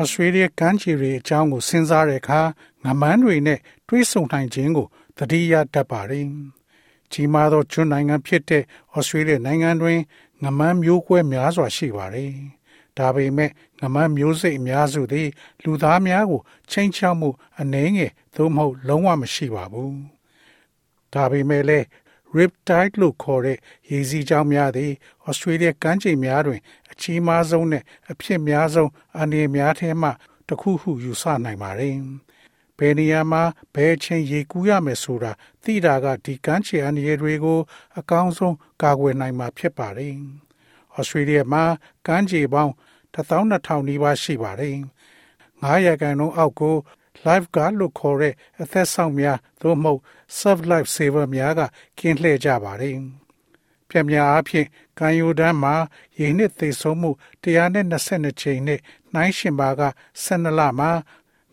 ဩစတြေးလျကမ်းခြေတွေအကြောင်းကိုစဉ်းစားတဲ့အခါငမန်းတွေနဲ့တွေးဆုံနိုင်ခြင်းကိုသတိရတတ်ပါတယ်။ကြီးမားသောကျွန်းနိုင်ငံဖြစ်တဲ့ဩစတြေးလျနိုင်ငံတွင်ငမန်းမျိုးကွဲများစွာရှိပါတယ်။ဒါပေမဲ့ငမန်းမျိုးစိတ်အများစုသည်လူသားများကိုချိန်ချောက်မှုအနှဲငယ်သို့မဟုတ်လုံးဝမရှိပါဘူး။ဒါပေမဲ့လည်း riptide လို့ခေါ်တဲ့ရေစီးကြောင်းများသည်ဩစတြေးလျကမ်းခြေများတွင် အကြီးမားဆုံးနဲ့အဖြစ်များဆုံးအနေများထဲမှတစ်ခုဟုယူဆနိုင်ပါတယ်။ဘယ်နေရာမှာဘယ်ချိန်ရေကူးရမယ်ဆိုတာသိတာကဒီကမ်းခြေအနေတွေကို အကောင်းဆုံးကာကွယ်နိုင်မှာဖြစ်ပါတယ်။ဩစတြေးလျမှာကမ်းခြေပေါင်း12000နီးပါးရှိပါတယ်။900ရာခိုင်နှုန်းအောက်ကို live guard လို့ခေါ်တဲ့အသက်ဆောင်များသို့မဟုတ် serve life saver များကကင်းလှည့်ကြပါတယ်။ပြမြအားဖြင့်ကံယူတန်းမှာရေနှစ်သိဆုံးမှု122ချိန်နဲ့နှိုင်းရှင်ပါက12လမှာ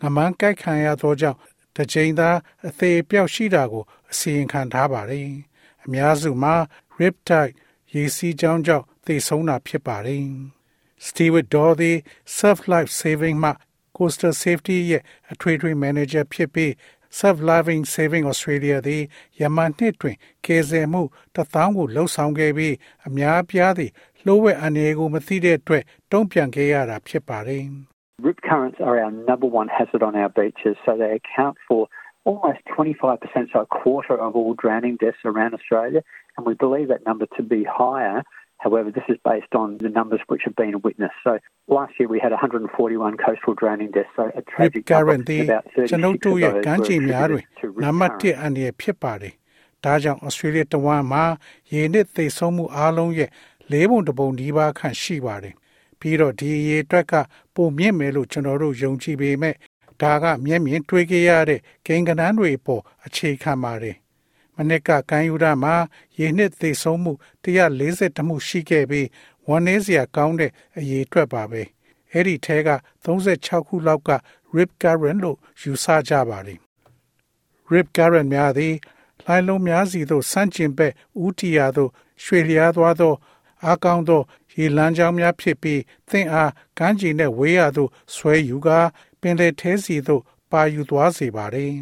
ငမန်းကြိုက်ခံရသောကြောင့်တစ်ချိန်သာအသေးအပြောက်ရှိတာကိုအစီရင်ခံထားပါတယ်။အများစုမှာ riptide ရေစီးကြောင်းကြောင့်သိဆုံးတာဖြစ်ပါတယ်။ Stewart Daw သည် Surf Life Saving မှ Coastal Safety ရဲ့အထွေထွေ manager ဖြစ်ပြီး Surf Living Saving Australia သည်ယမန်နှစ်တွင်ကယ်ဆယ်မှုတထောင်ကိုလှုပ်ဆောင်ခဲ့ပြီးအများအပြားသည်လှိုးဝဲအန္တရာယ်ကိုမသိတဲ့အတွက်တုံ့ပြန်ခဲ့ရတာဖြစ်ပါတယ်။ Rip currents are our number one hazard on our beaches, so they account for almost 25%, so a quarter of all drowning deaths around Australia, and we believe that number to be higher However, this is based on the numbers which have been witnessed. So last year we had 141 coastal drowning deaths. So a tragic number about ကျွန်ုပ်တို့ရဲ့ကမ်းခြေများတွင်နံပါတ်1အန္တရာယ်ဖြစ်ပါတယ်။ဒါကြောင့်ဩစတြေးလျတဝမ်းမှာရေနစ်သိဆုံးမှုအလုံးရဲ့လေးပုံတစ်ပုံဒီပါခန့်ရှိပါတယ်။ပြီးတော့ဒီရေအတွက်ကပုံမြင့်မယ်လို့ကျွန်တော်တို့ယုံကြည်ပေမဲ့ဒါကမျက်မြင်တွေ့ကြရတဲ့ဂိမ်းကနန်းတွေပေါ်အခြေခံပါတယ်။မ နစ်ကကမ်းယူရမှာရေနှစ်သိဆုံးမှု140မှုရှိခဲ့ပြီးဝန်နေစရာကောင်းတဲ့အရေးအတွက်ပါပဲအဲ့ဒီထဲက36ခုလောက်က rip current လို့ယူဆကြပါတယ် rip current များသည်လိုင်းလုံးများစီသို့ဆန့်ကျင်ဘက်ဦးတီယာသို့ရွှေလျားသွားသောအားကောင်းသောရေလမ်းကြောင်းများဖြစ်ပြီးသင်အားကမ်းခြေနှင့်ဝေးရာသို့ဆွဲယူကာပင်လယ်ထဲစီသို့ပါယူသွားစေပါသည်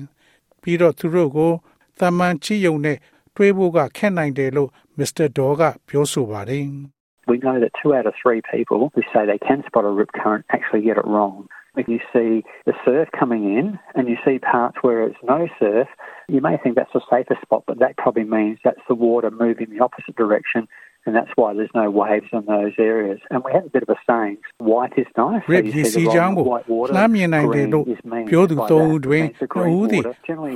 ပြီးတော့သူတို့ကို သမ္မန်ချီယုံနဲ့တွေးဖို့ကခက်နိုင်တယ်လို့ Mr. Daw ကပြောဆိုပါတယ် We know that two out of three people who say they can spot a rip current actually get it wrong. If you see the surf coming in and you see parts where it's no surf, you may think that's a safer spot, but that probably means that's the water moving the opposite direction and that's why there's no waves in those areas. And we have a bit of a saying, white is nice. Rip so ရေစီးကြောင်းကိုလှမ်းမြင်နိုင်တယ်လို့ပြောသူသုံးဦးတွင်နှစ်ဦးသည်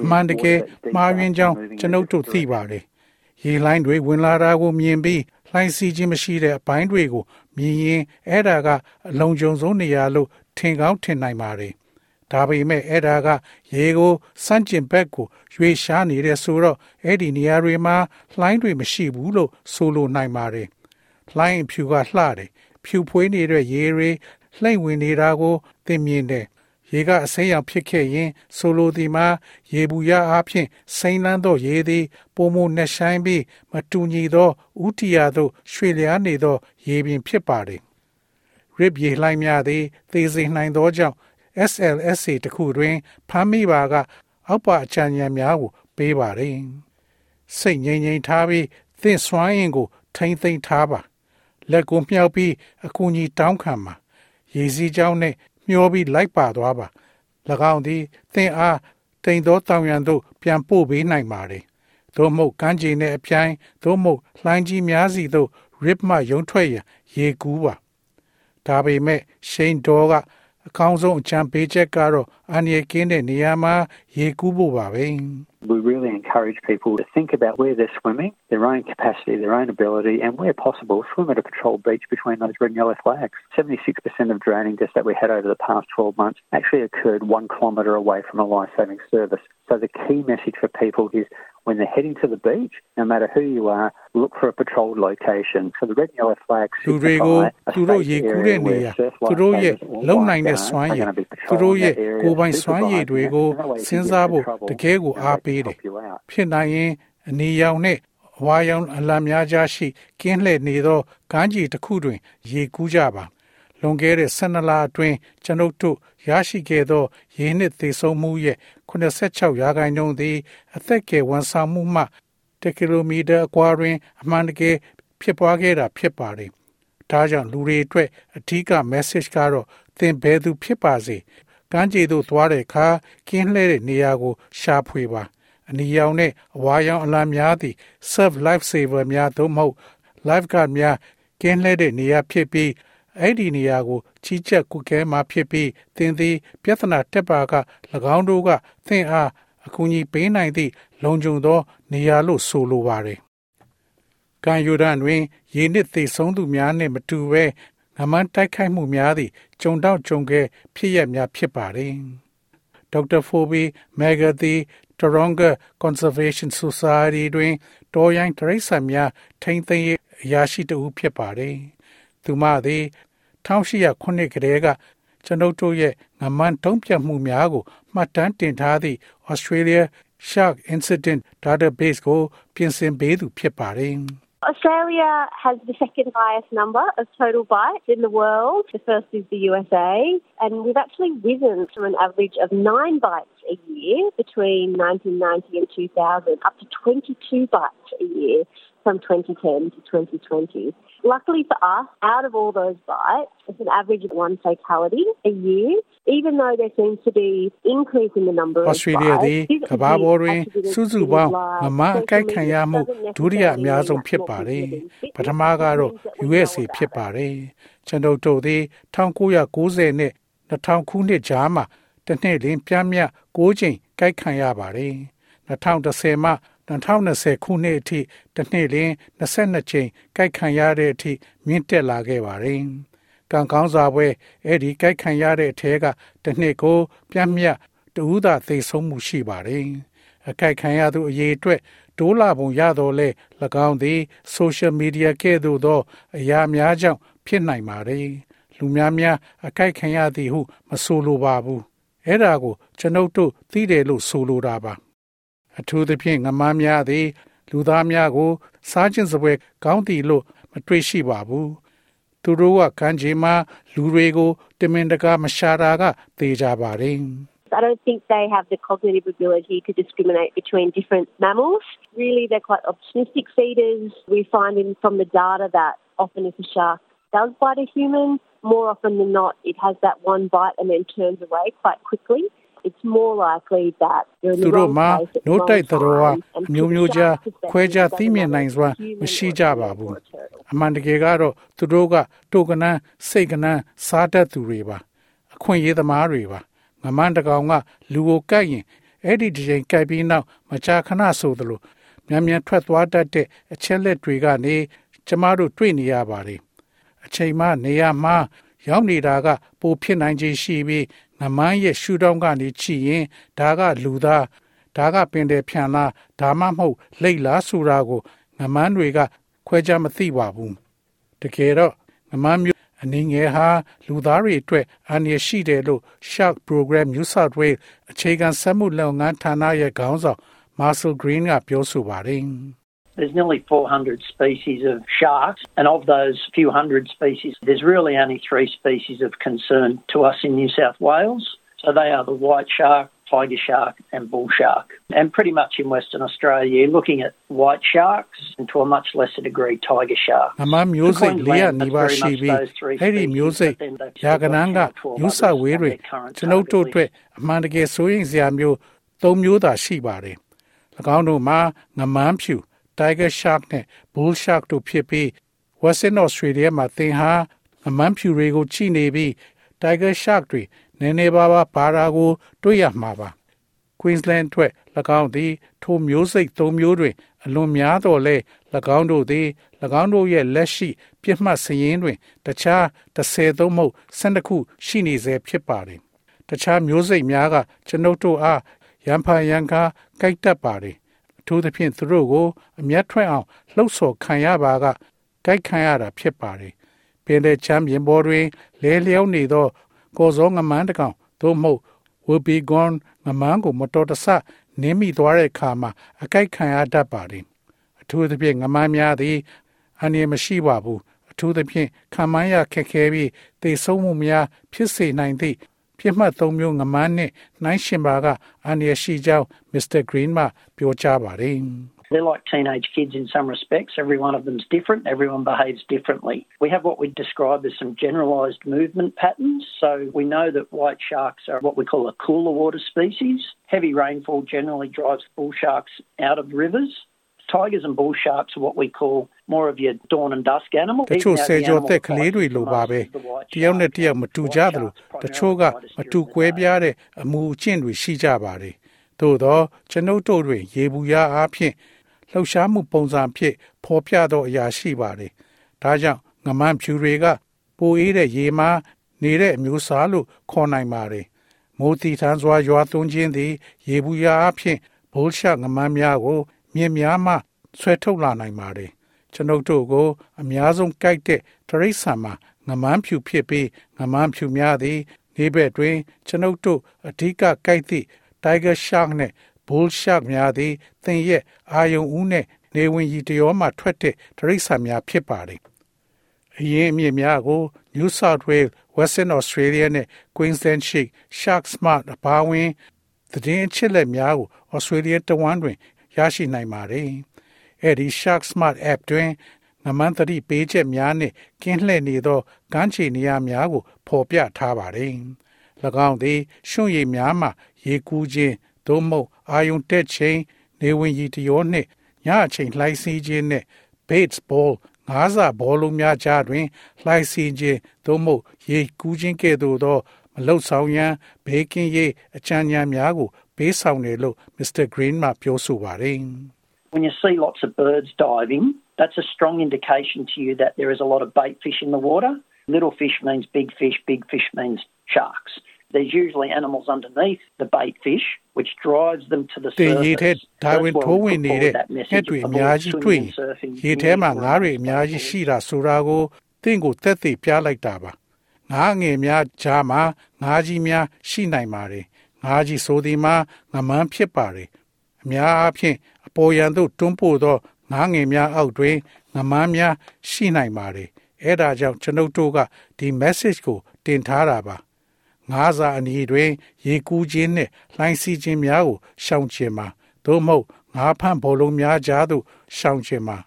အမှန်တကယ်မှားယွင်းကြောင်းကျွန်ုပ်တို့သိပါတယ်။ရေလိုင်းတွေဝင်လာတာကိုမြင်ပြီးလှိုင်းစီးခြင်းမရှိတဲ့အပိုင်းတွေကိုမြင်ရင်အဲ့ဒါကအလုံးကြုံဆုံးနေရာလို့ထင်ကောင်းထင်နိုင်ပါတယ် ဒါပေမဲ့အဲ့ဒါကရေကိုစန့်ကျင်ဘက်ကိုရွေရှားနေတဲ့ဆိုတော့အဲ့ဒီနေရာတွေမှာလှိုင်းတွေမရှိဘူးလို့ဆိုလိုနိုင်ပါတယ်။လှိုင်းဖြူကလှတယ်။ဖြူဖွေးနေတဲ့ရေတွေလှိမ့်ဝင်နေတာကိုသင်မြင်တယ်။ရေကအစိမ်းရောင်ဖြစ်ခဲ့ရင် ဆိုလိုဒီမှာရေဘူးရအားဖြင့်စိမ့်လန်းသောရေသည်ပုံမနဲ့ဆိုင်ပြီးမတူညီသောဥတီယာသို့ရွှေလျားနေသော ရေပြင်ဖြစ်ပါတယ်။ rib ရေလှိုင်းများသည်သေစေနိုင်သောကြောင့် SLSA တခုတွင်ဖမ်းမိပါက အောက်ပါအချမ်းဉာဏ်များကို ပေးပါတယ်။စိတ်ငြိမ်ငြိမ်ထားပြီးသင့်စွမ်းအင်ကို ထိမ့်သိမ့်ထားပါလက်ကိုမြှောက်ပြီးအကူအညီတောင်းခံပါရေစီးကြောင်းနဲ့မျောပြီးလိုက်ပါသွားပါ၎င်းသည်သင်အားတိမ်သောတောင်ရန်သို့ပြန်ပို့ပေးနိုင်ပါတယ်သို့မဟုတ်ကမ်းခြေနှင့်အပြိုင်သို့မဟုတ်လှိုင်းကြီးများစီသို့ rip မှရုံထွက်ရန်ရေကူးပါဒါပေမဲ့ရှိန်ဒေါ်က အကောင်းဆုံးအကြံပေးချက်ကတော့အန္တရာယ်ကင်းတဲ့နေရာမှာရေကူးဖို့ပါပဲ We really encourage people to think about where they're swimming, their own capacity, their own ability, and where possible, swim at a patrol beach between those red and yellow flags. 76% of drowning deaths that we had over the past 12 months actually occurred one kilometre away from a life saving service. So the key message for people is when they're heading to the beach, no matter who you are, look for a patrolled location. So the red and yellow flags လူတွေကိုသူတို့ရေကူးတဲ့နေရာသူတို့ရဲ့လုံနိုင်တဲ့စွမ်းရည်သူတို့ရဲ့ကိုယ်ပိုင်စွမ်းရည်တွေကိုစဉ်းစားဖို့တကယ်ကိုအားပေးတယ်ဖြစ်နိုင်ရင်အနေရောင်နဲ့ဝါရောင်အလံများကြားရှိကင်းလှည့်နေသောကမ်းခြေတစ်ခုတွင် ရေကူးကြပါ လွန်ခဲ့တဲ့12လအတွင်းကျွန်ုပ်တို့ရရှိခဲ့သောရေနှစ်သေဆုံးမှုရဲ့86ရာခိုင်နှုန်းသည် အသက်ကယ်ဝန်ဆောင်မှုမှ1ကီလိုမီတာအကွာတွင် အမှန်တကယ်ဖြစ်ပွားခဲ့တာဖြစ်ပါတယ်။ဒါကြောင့်လူတွေအတွက်အထူးက message ကတော့သင်ဘယ်သူဖြစ်ပါစေကမ်းခြေသို့သွားတဲ့အခါကင်းလှဲတဲ့နေရာကိုရှာဖွေပါ။အနီရောင်နဲ့အဝါရောင်အလားများသည့် serve life saver များသို့မဟုတ် life guard များကင်းလှဲတဲ့နေရာဖြစ်ပြီး အဲ့ဒီနေရာကိုချီးချက်ကုကဲမှာဖြစ်ပြီးသင်သည် ပြဿနာတက်ပါက၎င်းတို့ကသင်အားအကူအညီပေးနိုင်သည့်လုံခြုံသော နေရာလို့ဆိုလိုပါတယ်။ကံယူဒန်တွင် ရေနစ်သိဆုံးသူများနှင့်မတူဘဲငမန်းတိုက်ခိုက်မှုများသည့်ကြုံတော့ကြုံခဲ့ဖြစ်ရများဖြစ်ပါတယ်။ဒေါက်တာဖိုဘီမဲဂသီ Taronga Conservation Society တွင်တော်ရိုင်းတရိษံများထိမ့်သိမ်းရေးအရာရှိတဦးဖြစ်ပါတယ်။ သူမသည်1800ခုနှစ်ကတည်းကကျွန်ုပ်တို့ရဲ့ငမန်းတုံးပြတ်မှုများကိုမှတ်တမ်းတင်ထားသည့် Australia Shark Incident Database ကိုပြင်ဆင်ပေးသူဖြစ်ပါတယ်။ Australia has the second highest number of total bites in the world. The first is the USA, and we've actually risen from an average of nine bites a year between 1990 and 2000 up to 22 bites a year From 2010 to 2020. Luckily for us, out of all those bites, it's an average of one fatality a year. Even though there seems to be increase in the number of Australia သည်ကမ္ဘာပေါ်တွင်စုစုပေါင်းမမအကိုက်ခံရမှုဒုတိယအများဆုံးဖြစ်ပါတယ်။ပထမကတော့ USA ဖြစ်ပါတယ်။ကျွန်ုပ်တို့သည်1990နဲ့2000ခုနှစ်ကြားမှာတစ်နှစ်လင်းပြမ်းမြ6ချိန်ကိုက်ခံရပါတယ်။2010မှ 2020ခုနှစ်အထိတစ်နှစ်လင်း22ချိန်ကိုက်ခံရတဲ့အထိမြင့်တက်လာခဲ့ပါတယ်။ကံကောင်းစွာပွဲအဲ့ဒီကိုက်ခံရတဲ့အထဲကတစ်နှစ်ကို ပြတ်မြတ်တူးသာသိဆုံးမှုရှိပါတယ်။အကိုက်ခံရသူအရေးအတွက်တိုးလာပုံရတော့လဲ၎င်းသည် social media ကဲ့သို့သော အရာများကြောင့်ဖြစ်နိုင်ပါတယ်။လူများများအကိုက်ခံရသည်ဟု မဆိုလိုပါဘူး။အဲ့ဒါကိုကျွန်ုပ်တို့သိတယ်လို့ဆိုလိုတာပါ။ အထူးသဖြင့်ငမားများသည်လူသားများကို စားခြင်းစပွဲကောင်းသည်လို့မတွေ့ရှိပါဘူးသူတို့ကကံခြေမှာလူတွေကိုတမင်တကာမရှာတာကသေကြပါတယ် I don't think they have the cognitive ability to discriminate between different mammals. Really, they're quite opportunistic feeders. We find in, from the data that often if a shark does bite a human, more often than not, it has that one bite and then turns away quite quickly. It's more likely that you're in the wrong place at the wrong time မျိုးမျိုးကြားခွဲခြားသိမြင်နိုင်စွာမရှိကြပါဘူးအမှန်တကယ်ကတော့သူတို့ကတိုကနန်းစိတ်ကနန်းစားတတ်သူတွေပါအခွင့်အရေးသမားတွေပါငမန်းတကောင်ကလူကိုကိုက်ရင်အဲ့ဒီဒီချိန်ကိုက်ပြီးနောက်မကြာခဏဆိုသလိုမြန်မြန်ထွက်သွားတတ်တဲ့အချက်လက်တွေကနေကျမတို့တွေ့နေရပါတယ်အချိန်မှနေရမှာရောက်နေတာကပိုဖြစ်နိုင်ခြေရှိပြီး နမန်းရဲ့ရှူတောင်းကနေချီရင်ဒါကလူသားဒါကပင်တယ်ဖြန်လားဒါမှမဟုတ်လိတ်လားဆိုတာကိုငမန်းတွေက ခွဲခြားမသိပါဘူးတကယ်တော့ငမန်းမျိုးအနေငယ်ဟာလူသားတွေအတွက်အန္တရာယ်ရှိတယ်လို့ Shark Program New South Wales အခြေခံစက်မှုလုပ်ငန်းဌာနရဲ့ခေါင်းဆောင် Marcel Green ကပြောဆိုပါတယ် There's nearly 400 species of sharks, and of those few hundred species, there's really only three species of concern to us in New South Wales. So they are the white shark, tiger shark, and bull shark. And pretty much in Western Australia, you're looking at white sharks and to a much lesser degree, tiger sharks. အမှန်မျိုးစိတ်လေးရနေပါရှိပြီးအဲ့ဒီမျိုးစိတ်ရာကနန်းကယူဆဝေးတွေကျွန်ုပ်တို့အတွက်အမှန်တကယ်စိုးရင်စရာမျိုး၃မျိုးသာရှိပါတယ်။၎င်းတို့မှာငမန်းဖြူ Tiger Shark နဲ့ Bull Shark တို့ဖြစ်ပြီး Western Australia မှာသင်ဟာအမန်းဖြူတွေကိုချိနေပြီး Tiger Shark တွေနည်းနည်းပါးပါးပါတာကို တွေ့ရမှာပါ Queensland ထွက်၎င်းသည် ထိုမျိုးစိတ်၃မျိုးတွင် အလွန်များတော်လဲ၎င်းတို့သည်၎င်းတို့ရဲ့လက်ရှိပြစ်မှတ်စရင်းတွင် တခြား30သို့မဟုတ်12ခုရှိနေစေဖြစ်ပါတယ်တခြားမျိုးစိတ်များကကျွန်ုပ်တို့အားရန်ဖန်ရန်ကားကြိုက်တတ်ပါတယ် အထူးသဖြင့်သူတို့ကိုအမျက်ထွက်အောင်လှုပ်ဆော်ခံရပါကကြိုက်ခံရတာဖြစ်ပါတယ်ပင်တဲ့ချမ်းပြင်ပေါ်တွင်လဲလျောင်းနေသောကော်စောငမန်းတကောင်သို့မဟုတ် will be gone ငမန်းကိုမတော်တဆနင်းမိသွားတဲ့အခါမှာအကြိုက်ခံရတတ်ပါတယ်အထူးသဖြင့်ငမန်းများသည်အန္တရာယ်မရှိပါဘူးအထူးသဖြင့်ခံမန်းရခက်ခဲပြီးတေဆုံးမှုများဖြစ်စေနိုင်သည့် ပြစ်မှတ်သုံးမျိုးငမန်းနှင့်နှိုင်းရှင်ပါကအန္တရာယ်ရှိကြောင်း Mr. Green မှပြောကြားပါတယ် They're like teenage kids in some respects. Every one of them's different. Everyone behaves differently. We have what we describe as some generalised movement patterns. So we know that white sharks are what we call a cooler water species. Heavy rainfall generally drives bull sharks out of rivers. Tigers and bull sharks are what we call more of your dawn and dusk animals. တချို့ဆယ်ကျော်သက်ကလေးတွေလိုပါပဲတယောက်နဲ့တယောက်မတူကြသလိုတချို့ကမတူကွဲပြားတဲ့အမူအကျင့်တွေရှိကြပါတယ်သို့သောကျွန်ုပ်တို့တွင် ရေဘူးရအားဖြင့်လှုပ်ရှားမှုပုံစံဖြင့်ဖော်ပြသောအရာရှိပါတယ်ဒါကြောင့်ငမန်းဖြူတွေကပိုအေးတဲ့ရေမှာနေတဲ့အမျိုးအစားလို့ခေါ်နိုင်ပါတယ်မိုးတီထန်းစွာရွာသွန်းခြင်းသည် ရေဘူးရအားဖြင့်ဘိုးရှငမန်းများကို မြင့်များမှဆွဲထုတ်လာနိုင်ပါတယ်ကျွန်ုပ်တို့ကို အများဆုံးကြိုက်တဲ့တရိษံမှာငမန်းဖြူဖြစ်ပြီးငမန်းဖြူများသည်နေဘက်တွင်ကျွန်ုပ်တို့အဓိကကြိုက်သည့် Tiger Shark နှင့် Bull Shark များသည်သင်ရဲ့အာယုံဦးနှင့်နေဝင်ရီတရောမှထွက်တဲ့တရိษံများဖြစ်ပါတယ်အရင်အမြင့်များကို New South Wales Western Australia နဲ့ Queensland Sheep Shark Smart အပါအဝင်သတင်းအချက်အလက်များကို Australia တဝန်းတွင် ရရှိနိုင်ပါတယ်။အဲဒီ Shark Smart App တွင်ငမန်းသတိပေးချက်များနှင့်ကင်းလှည့်နေသောကမ်းခြေနေရာများကိုဖော်ပြထားပါတယ်။၎င်းသည်ရွှွန့်ရည်များမှရေကူးခြင်းသို့မဟုတ်အာယုံတက်ချိန်နေဝင်ရီတရောနှင့်ညအချိန်လှိုင်းစီးခြင်းနှင့် Bates Ball ငါးစာဘောလုံးများကြားတွင်လှိုင်းစီးခြင်းသို့မဟုတ်ရေကူးခြင်းကဲ့သို့သောမလုတ်ဆောင်ရန်ဘေးကင်းရေးအချမ်းညာများကို ပေးဆောင်တယ်လို့ Mr. Green မှပြောဆိုပါတယ် When you see lots of birds diving, that's a strong indication to you that there is a lot of bait fish in the water. Little fish means big fish, big fish means sharks. There's usually animals underneath the bait fish, which drives them to the တင် surface. ရေထဲဓာ That's ဝင် why ထိုး we ဝင် put နေ forward တဲ့ that ငှက် message တွေအ of များ all ကြီးတွေ့ swimming and surfing ရေထဲမှာ near ငါးတွေအများကြီးရှိတာဆိုတာကိုတင့်ကိုတက်သိပြလိုက်တာပါငါးငယ်များကြားမှာငါးကြီးများရှိနိုင်ပါတယ် ငါးကြီးဆိုဒီမှာငမန်းဖြစ်ပါတယ်အများအားဖြင့်အပေါ်ယံသို့တွန်းပို့သောငါးငယ်များအောက်တွင်ငမန်းများရှိနိုင်ပါတယ်အဲ့ဒါကြောင့်ကျွန်ုပ်တို့ကဒီ message ကို တင်ထားတာပါငါးစာအနီးတွင် ရေကူးခြင်းနှင့်လှိုင်းစီးခြင်းများကိုရှောင်ကျဉ်ပါသို့မဟုတ်ငါးဖန့်ဘောလုံးများကြားသို့ရှောင်ကျဉ်ပါ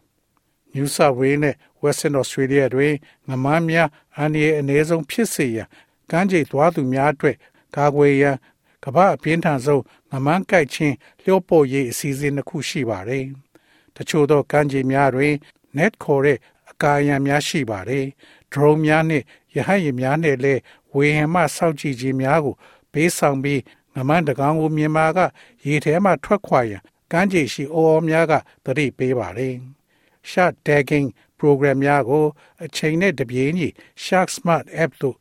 New South Wales နဲ့ Western Australia တွင်ငမန်းများအန္တရာယ်အနည်းဆုံးဖြစ်စေရန်ကမ်းခြေသွားသူများအတွက်ကာကွယ်ရန် ကမ္ဘာအပြင်းထန်ဆုံးငမန်းကိုက်ခြင်းလျှော့ပေါ့ရေးအစီအစဉ်တစ်ခုရှိပါတယ်။တချို့သောကမ်းခြေများတွင် net ခေါ်တဲ့အကာအရံများရှိပါတယ်။ drone များနှင့်ရဟတ်ယာဉ်များနှင့်လည်းဝေဟင်မှစောင့်ကြည့်ခြင်းများကိုဘေးဆောင်ပြီးငမန်းတကောင်ကိုမြန်မာကရေထဲမှထွက်ခွာရန်ကမ်းခြေရှိအော်အော်များကသတိပေးပါတယ်။ Shark tagging program များကိုအချိန်နဲ့တပြေးညီ Shark Smart app တို့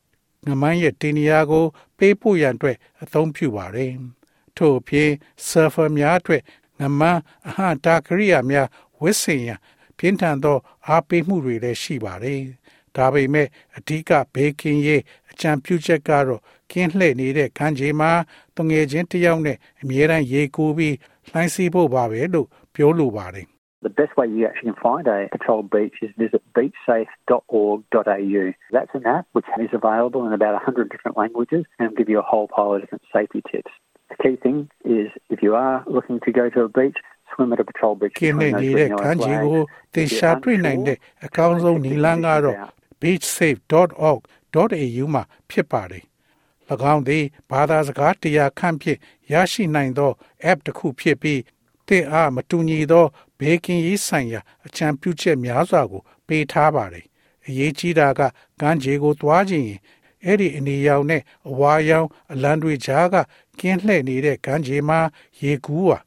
ငမန်းရဲ့တင်နေရာကို ပေးပို့ရန်အတွက်အသုံးပြုပါတယ်။ထို့အပြင် surfer များအတွက်ငမန်းအဟံတာကရိယာများဝစ်စင်ရန်ပြင်းထန်သော အားပေးမှုတွေလည်းရှိပါတယ်။ဒါပေမဲ့အဓိကဘေးကင်းရေးအကြံပြုချက်ကတော့ကင်းလှည့်နေတဲ့ခန်းကြီးမှာတငယ်ချင်းတစ်ယောက်နဲ့အမြဲတမ်းရေကူပြီးလှိုင်းစီးဖို့ပါပဲလို့ပြောလိုပါတယ် The best way you actually can find a patrol beach is visit beachsafe.org.au. That's an app which is available in about 100 different languages and will give you a whole pile of different safety tips. The key thing is if you are looking to go to a beach, swim at a patrol beach. ကင်းနေနေ between those တဲ့ three ခန်းကြီး flags. ကိုတင်ရှာတွေ့နိုင်တဲ့အကောင်းဆုံးနည်းလမ်းကတော့ beachsafe.org.au မှာဖြစ်ပါတယ်။၎င်းသည်ဘာသာစကားတရားခန့်ဖြင့်ရရှိနိုင်သော app တစ်ခုဖြစ်ပြီးသင်အားမတူညီသော ဘေးကင်းရေးဆိုင်ရာအကြံပြုချက်များစွာကို ပေးထားပါတယ်။အရေးကြီးတာကကမ်းခြေကိုသွားခြင်းရင်အဲ့ဒီအနေရောင်နဲ့အဝါရောင်အလံတွေကြားကကင်းလှည့်နေတဲ့ကမ်းခြေမှာရေကူးပါ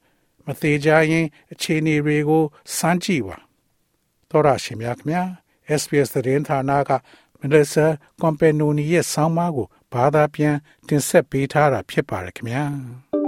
မသေးကြရင် အခြေအနေတွေကိုစမ်းကြည့်ပါတော်ရရှိမြခင်ဗျာ SPS သတင်းဌာနကမလဆာကွန်ပနိုနီရဲ့ဆောင်းပါးကိုဘာသာပြန်တင်ဆက်ပေးထားတာဖြစ်ပါတယ်ခင်ဗျာ